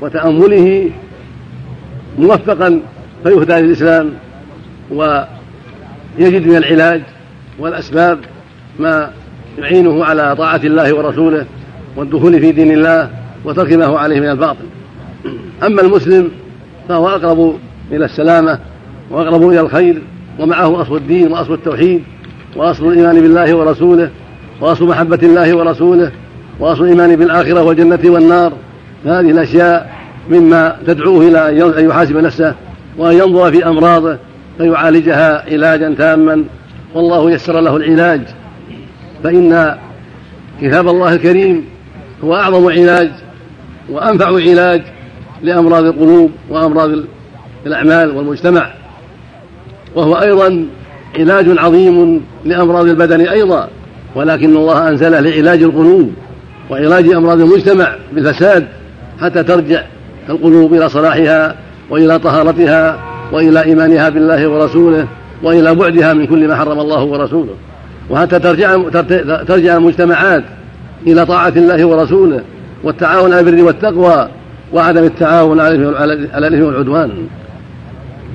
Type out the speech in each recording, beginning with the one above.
وتأمله موفقا فيهدى للإسلام ويجد من العلاج والأسباب ما يعينه على طاعة الله ورسوله والدخول في دين الله وترك ما هو عليه من الباطل. أما المسلم فهو أقرب إلى السلامة وأقرب إلى الخير ومعه أصل الدين وأصل التوحيد وأصل الإيمان بالله ورسوله وأصل محبة الله ورسوله وأصل الإيمان بالآخرة والجنة والنار. هذه الأشياء مما تدعوه إلى أن يحاسب نفسه وأن ينظر في أمراضه فيعالجها علاجا تاما. والله يسر له العلاج. فإن كتاب الله الكريم هو أعظم علاج وأنفع علاج لأمراض القلوب وأمراض الأعمال والمجتمع. وهو أيضا علاج عظيم لأمراض البدن أيضا. ولكن الله أنزله لعلاج القلوب وعلاج أمراض المجتمع بالفساد. حتى ترجع القلوب إلى صلاحها وإلى طهارتها وإلى إيمانها بالله ورسوله وإلى بعدها من كل ما حرم الله ورسوله. وحتى ترجع ترجع المجتمعات إلى طاعة الله ورسوله والتعاون على البر والتقوى وعدم التعاون على الإثم والعدوان.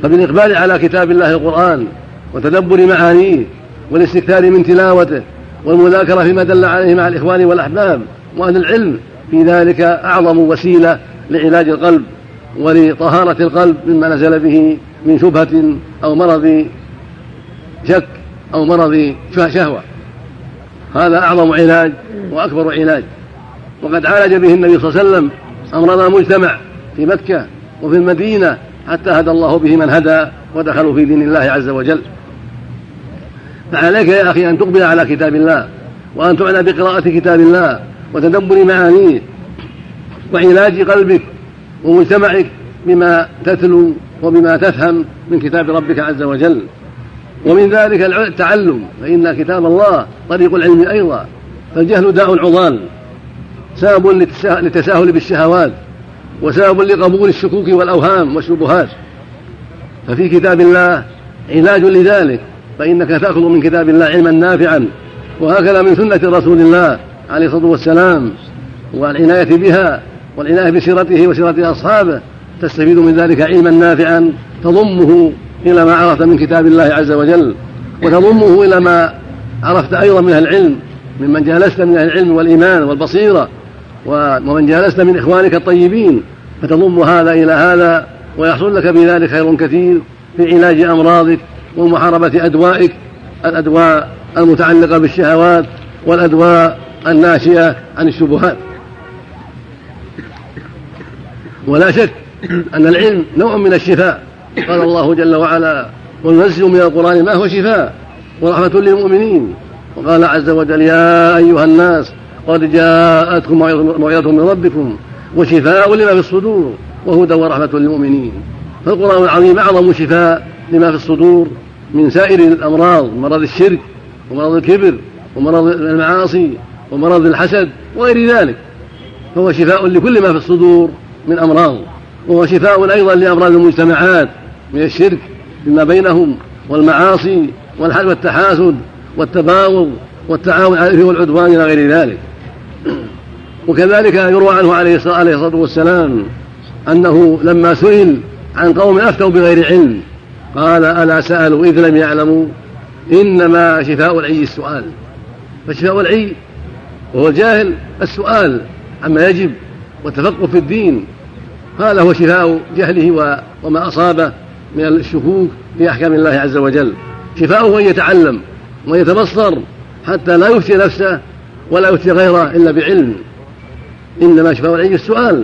فبالإقبال على كتاب الله القرآن وتدبر معانيه والاستكثار من تلاوته والمذاكرة فيما دل عليه مع الإخوان والأحباب وأهل العلم في ذلك أعظم وسيلة لعلاج القلب ولطهارة القلب مما نزل به من شبهة أو مرض شك أو مرض شهوة. هذا أعظم علاج وأكبر علاج. وقد عالج به النبي صلى الله عليه وسلم أمراض المجتمع في مكة وفي المدينة حتى هدى الله به من هدى ودخلوا في دين الله عز وجل. فعليك يا أخي أن تقبل على كتاب الله وأن تعنى بقراءة كتاب الله وتدبر معانيه وعلاج قلبك ومجتمعك بما تتلو وبما تفهم من كتاب ربك عز وجل. ومن ذلك التعلم فإن كتاب الله طريق العلم أيضا. فالجهل داء عضال سبب للتساهل بالشهوات وسبب لقبول الشكوك والأوهام والشبهات. ففي كتاب الله علاج لذلك فإنك تأخذ من كتاب الله علما نافعا وهكذا من سنة رسول الله عليه الصلاة والسلام والعناية بها والعناية بسيرته وسيرة أصحابه تستفيد من ذلك علما نافعا تضمه إلى ما عرفت من كتاب الله عز وجل وتضمه إلى ما عرفت أيضا من العلم ممن جالست من العلم والإيمان والبصيرة ومن جالست من إخوانك الطيبين فتضم هذا إلى هذا ويحصل لك بذلك خير كثير في علاج أمراضك ومحاربة أدوائك الأدواء المتعلقة بالشهوات والأدواء الناشئة عن الشبهات. ولا شك أن العلم نوع من الشفاء. قال الله جل وعلا وننزل من القرآن ما هو شفاء؟ ورحمة للمؤمنين. وقال عز وجل يا أيها الناس قد جاءتكم موعظة من ربكم وشفاء لما في الصدور وهدى ورحمة للمؤمنين. فالقرآن العظيم أعظم شفاء لما في الصدور من سائر الأمراض مرض الشرك ومرض الكبر ومرض المعاصي. ومرض الحسد وغير ذلك. فهو شفاء لكل ما في الصدور من أمراض. وهو شفاء أيضا لأمراض المجتمعات من الشرك فيما بينهم والمعاصي والتحاسد والتباغض والتعاون على الإثم والعدوان إلى غير ذلك. وكذلك يروى عنه عليه الصلاة والسلام أنه لما سئل عن قوم أفتوا بغير علم قال ألا سألوا؟ إذ لم يعلموا. إنما شفاء العي السؤال. فشفاء العي وهو الجاهل السؤال عما يجب والتفقه في الدين. هذا هو شفاء جهله وما أصابه من الشكوك في أحكام الله عز وجل. شفاؤه أن يتعلم ويتبصر حتى لا يفتي نفسه ولا يفتي غيره إلا بعلم. إنما شفاء العي السؤال.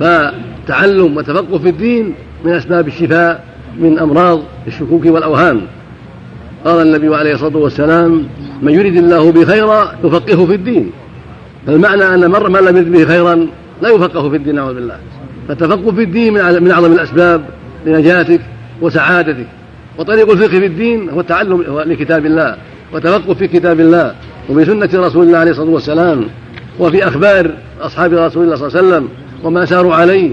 فتعلم وتفقه في الدين من أسباب الشفاء من أمراض الشكوك والأوهام. قال النبي عليه الصلاة والسلام من يريد الله به خيرا يفقهه في الدين. فالمعنى أن مر من لم يرد به خيرا لا يفقه في الدين نعوذ بالله. فالتفقه في الدين من أعظم الأسباب لنجاتك وسعادتك. وطريق الفقه في الدين هو التعلم لكتاب الله وتفقه في كتاب الله وبسنة رسول الله عليه الصلاة والسلام وفي أخبار أصحاب رسول الله صلى الله عليه وسلم وما ساروا عليه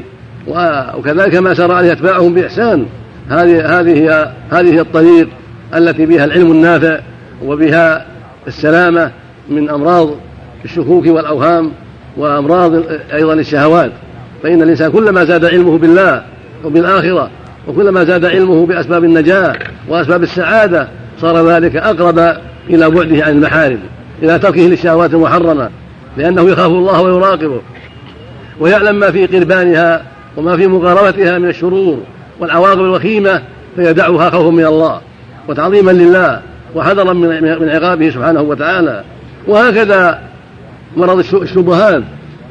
وكذلك ما سار عليه أتباعهم بإحسان. هذه هذه هي هذه هي الطريق التي بها العلم النافع وبها السلامة من أمراض الشكوك والأوهام وأمراض أيضا الشهوات. فإن الإنسان كلما زاد علمه بالله وبالآخرة وكلما زاد علمه بأسباب النجاة وأسباب السعادة صار ذلك أقرب إلى بعده عن المحارم إلى تركه للشهوات المحرمة لأنه يخاف الله ويراقبه ويعلم ما في قربانها وما في مقاربتها من الشرور والعواقب الوخيمة فيدعها خوفا من الله وتعظيما لله. وحذرا من عقابه سبحانه وتعالى. وهكذا مرض الشبهات.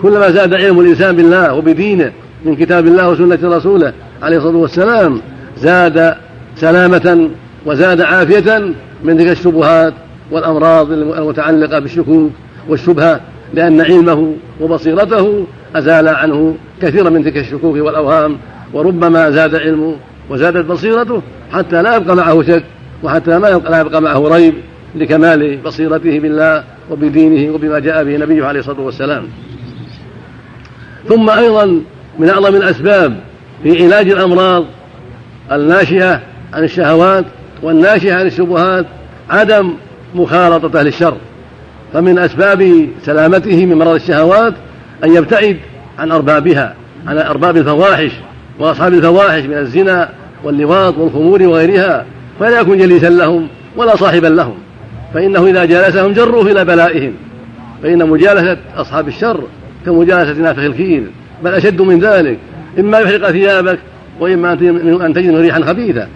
كلما زاد علم الإنسان بالله وبدينه من كتاب الله وسنة رسوله عليه الصلاة والسلام زاد سلامة وزاد عافية من تلك الشبهات والأمراض المتعلقة بالشكوك والشبهة لأن علمه وبصيرته أزال عنه كثيرا من تلك الشكوك والأوهام. وربما زاد علمه وزادت بصيرته حتى لا يبقى معه شك. وحتى لا يبقى معه ريب لكمال بصيرته بالله وبدينه وبما جاء به نبيه عليه الصلاة والسلام. ثم أيضا من أعظم الأسباب في علاج الأمراض الناشئة عن الشهوات والناشئة عن الشبهات عدم مخالطة أهل الشر. فمن أسباب سلامته من مرض الشهوات أن يبتعد عن أربابها عن أرباب الفواحش وأصحاب الفواحش من الزنا واللواط والخمور وغيرها. فلا يكن جليسا لهم ولا صاحبا لهم. فإنه إذا جالسهم جروه إلى بلائهم. فإن مجالسة أصحاب الشر كمجالسة نافخ الكير بل أشد من ذلك. إما يحرق ثيابك وإما أن تجد ريحا خبيثة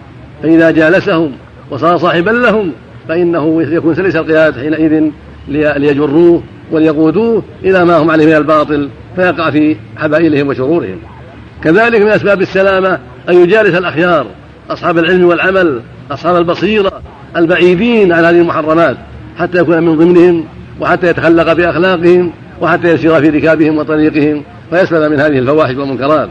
فإذا جالسهم وصار صاحبا لهم فإنه يكون سلس القيادة حينئذ ليجروه وليقودوه إلى ما هم عليه من الباطل فيقع في حبائلهم وشرورهم. كذلك من أسباب السلامة أن يجالس الأخيار. أصحاب العلم والعمل أصحاب البصيرة البعيدين عن هذه المحرمات حتى يكون من ضمنهم وحتى يتخلق بأخلاقهم وحتى يسير في ركابهم وطريقهم فيسلم من هذه الفواحش والمنكرات.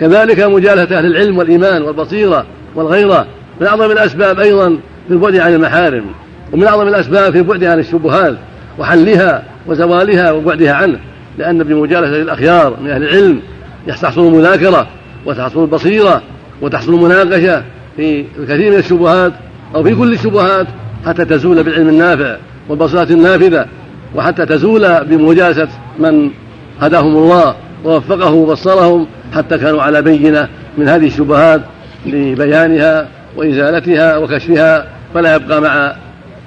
كذلك مجالسة أهل العلم والإيمان والبصيرة والغيرة من أعظم الأسباب أيضا في البعد عن المحارم ومن أعظم الأسباب في البعد عن الشبهات وحلها وزوالها وبعدها عنه لأن بمجالسة الأخيار من أهل العلم تحصل المذاكرة وتحصل البصيرة وتحصل المناقشة في الكثير من الشبهات أو في كل الشبهات حتى تزول بالعلم النافع والبصيرة النافذة وحتى تزول بمجالسة من هداهم الله ووفقه وبصرهم حتى كانوا على بينة من هذه الشبهات لبيانها وإزالتها وكشفها فلا يبقى مع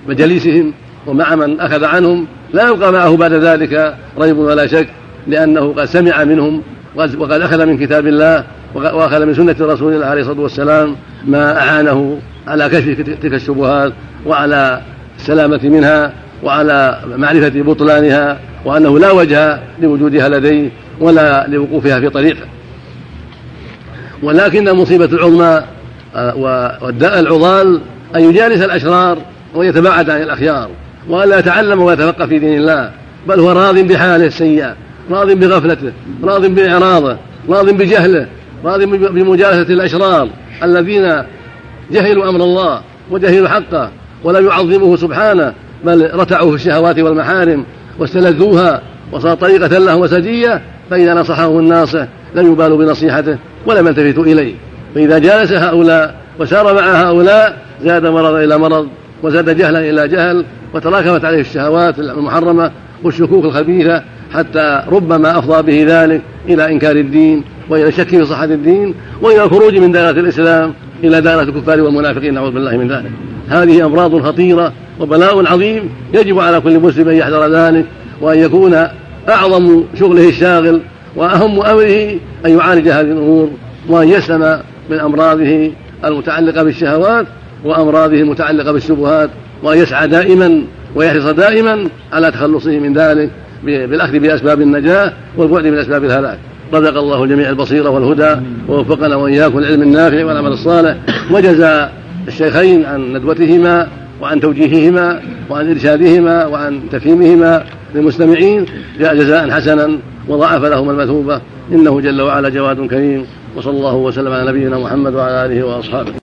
مجالسهم ومع من أخذ عنهم لا يبقى معه بعد ذلك ريب ولا شك لأنه قد سمع منهم وقد أخذ من كتاب الله وأخذ من سنة رسول الله عليه الصلاة والسلام ما أعانه على كشف تلك الشبهات وعلى السلامة منها وعلى معرفة بطلانها وأنه لا وجه لوجودها لديه ولا لوقوفها في طريقه. ولكن المصيبة العظمى آه، والداء العضال أن يجالس الأشرار ويتباعد عن الأخيار وألا يتعلم ويتفقه في دين الله بل هو راض بحاله السيئة راض بغفلته راض بإعراضه راض بجهله راض بمجالسة الأشرار الذين جهلوا أمر الله وجهلوا حقه ولم يعظموه سبحانه بل رتعوا في الشهوات والمحارم واستلذوها وصار طريقة لهم وسجية فإذا نصحه الناصح لم يبالوا بنصيحته ولم يلتفتوا إليه. فإذا جالس هؤلاء وسار مع هؤلاء زاد مرضا إلى مرض وزاد جهلا إلى جهل وتراكمت عليه الشهوات المحرمة والشكوك الخبيثة حتى ربما أفضى به ذلك إلى إنكار الدين وإلى الشك في صحة الدين وإلى الخروج من دائرة الإسلام إلى دائرة الكفار والمنافقين نعوذ بالله من ذلك. هذه أمراض خطيرة وبلاء عظيم يجب على كل مسلم أن يحذر ذلك وأن يكون أعظم شغله الشاغل وأهم أمره أن يعالج هذه الأمور وأن يسلم من أمراضه المتعلقة بالشهوات وأمراضه المتعلقة بالشبهات وأن يسعى دائما ويحرص دائما على تخلصه من ذلك. بالأخذ بأسباب النجاة والبعد من أسباب الهلاك. رزق الله جميع البصيرة والهدى ووفقنا وإياكم العلم النافع والعمل الصالح. وجزى الشيخين عن ندوتهما وعن توجيههما وعن إرشادهما وعن تفهيمهما للمستمعين. جاء جزاء حسنا وضاعف لهم المثوبة. إنه جل وعلا جواد كريم. وصلى الله وسلم على نبينا محمد وعلى آله وأصحابه.